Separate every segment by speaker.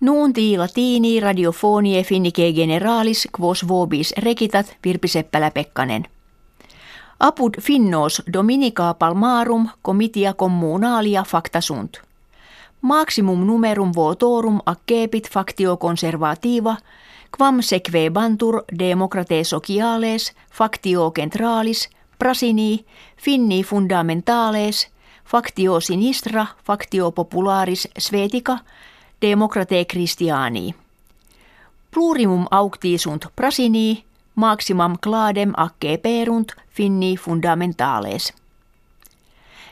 Speaker 1: Nuunti latini radiofonie finnike generalis quos vobis rekitat Virpi Seppälä-Pekkanen. Apud finnos dominica palmarum comitia communalia facta sunt. Maximum numerum votorum accepit factio conservativa, quam seque bantur democrate sociales, factio centralis, prasini, finni fundamentales, factio sinistra, factio popularis svetica, Democrate Christiani. Plurimum aucti sunt prasini, maximum cladem acce perunt finni fundamentales.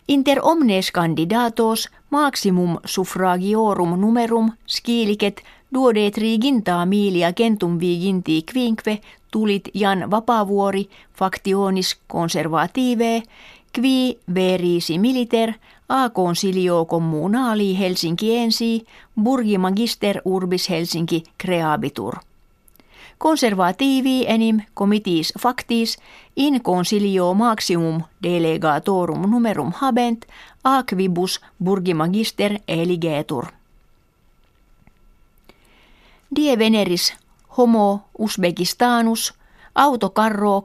Speaker 1: Inter omnes candidatos maximum suffragiorum numerum skilicet duode triginta milia kentum viginti quinque tulit Jan Vapavuori factionis conservative qui verisi militer a consilio communali Helsinkiensi burgi magister urbis Helsinki creabitur. Konservatiivi enim comitiis factis in consilio maximum delegatorum numerum habent a quibus burgi magister eligetur. Die veneris homo Uzbekistanus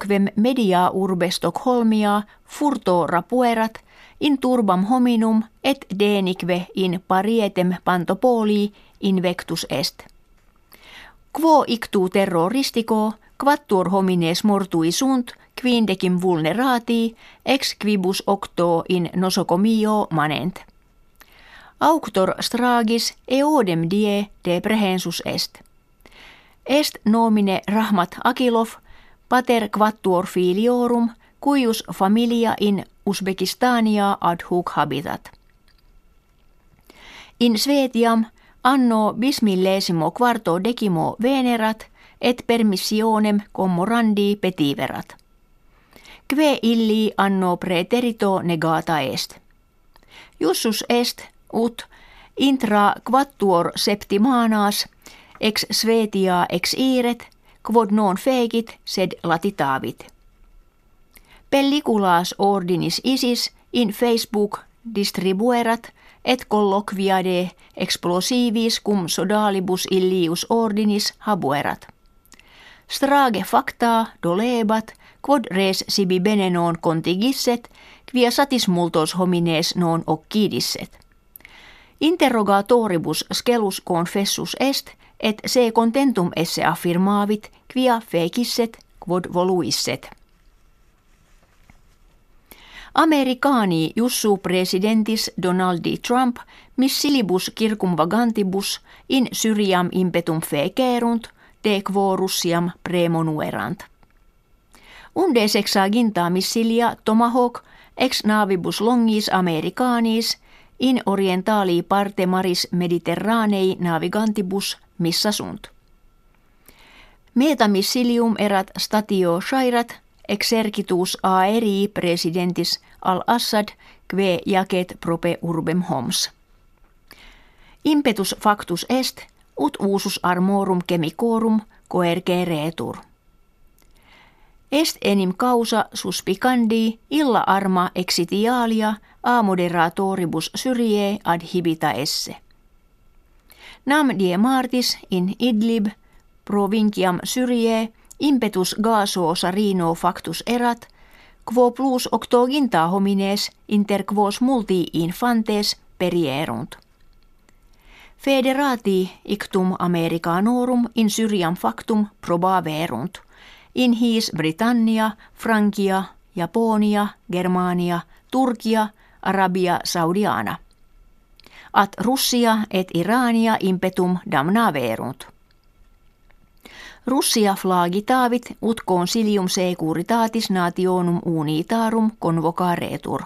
Speaker 1: quem media urbe Stockholmia furto rapuerat in turbam hominum et denique in parietem pantopoli invectus est. Quo ictu terroristico quattur homines mortui sunt quindecim vulnerati ex quibus octo in nosocomio manent. Auctor stragis eodem die de prehensus est. Est nomine Rahmat Akilov pater quattuor filiorum cuius familia in Uzbekistania ad hoc habitat. In Svetiam anno bismillesimo quarto decimo venerat et permissionem commorandi petiverat. Kve illi anno preterito negata est. Jussus est ut intra quattuor septimanas ex Svetia ex iret quod non fegit sed latitavit. Pelliculaas ordinis isis in Facebook distribuerat et colloquiade explosivis cum sodalibus illius ordinis habuerat. Strage facta dolebat, quod res sibi bene non contigisset, quia satis multos homines non occidisset. Interrogatoribus scelus confessus est, et se contentum esse affirmavit, quia fecisset, quod voluisset. Amerikaani jussu presidentis Donaldi Trump missilibus circumvagantibus in Syriam impetum fecerunt, de quo Russiam premonuerant. Unde sexaginta missilia Tomahawk ex navibus longis Amerikanis in orientali parte maris mediterranei navigantibus missä sunt. Meta missilium erat statio shairat exercitus aeri presidentis al-Assad kve jacet prope urbem homs. Impetus factus est, ut usus armorum chemicorum coerge retur. Est enim causa suspicandi illa arma exitialia a moderatoribus syrie ad hibita esse. Nam die martis in Idlib provinciam syrie impetus gaso sarino factus erat, quo plus octoginta homines inter quos multi infantes perierunt. Federati ictum Americanorum in Syriam factum probaverunt, in his Britannia, Frankia, Japonia, Germania, Turkia, Arabia Saudiana. At Russia et Irania impetum damnaverunt. Russia flagitavit ut consilium securitatis nationum unitarum convocaretur.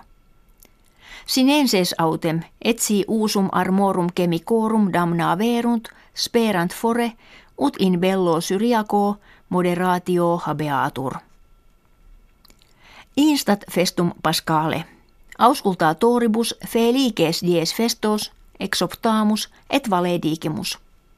Speaker 1: Sinenses autem etsi usum armorum chemicorum damnaverunt sperant fore ut in bello syriaco moderatio habeatur. Instat festum pascale. Auscultaa toribus felices dies festos exoptamus et valedigimus.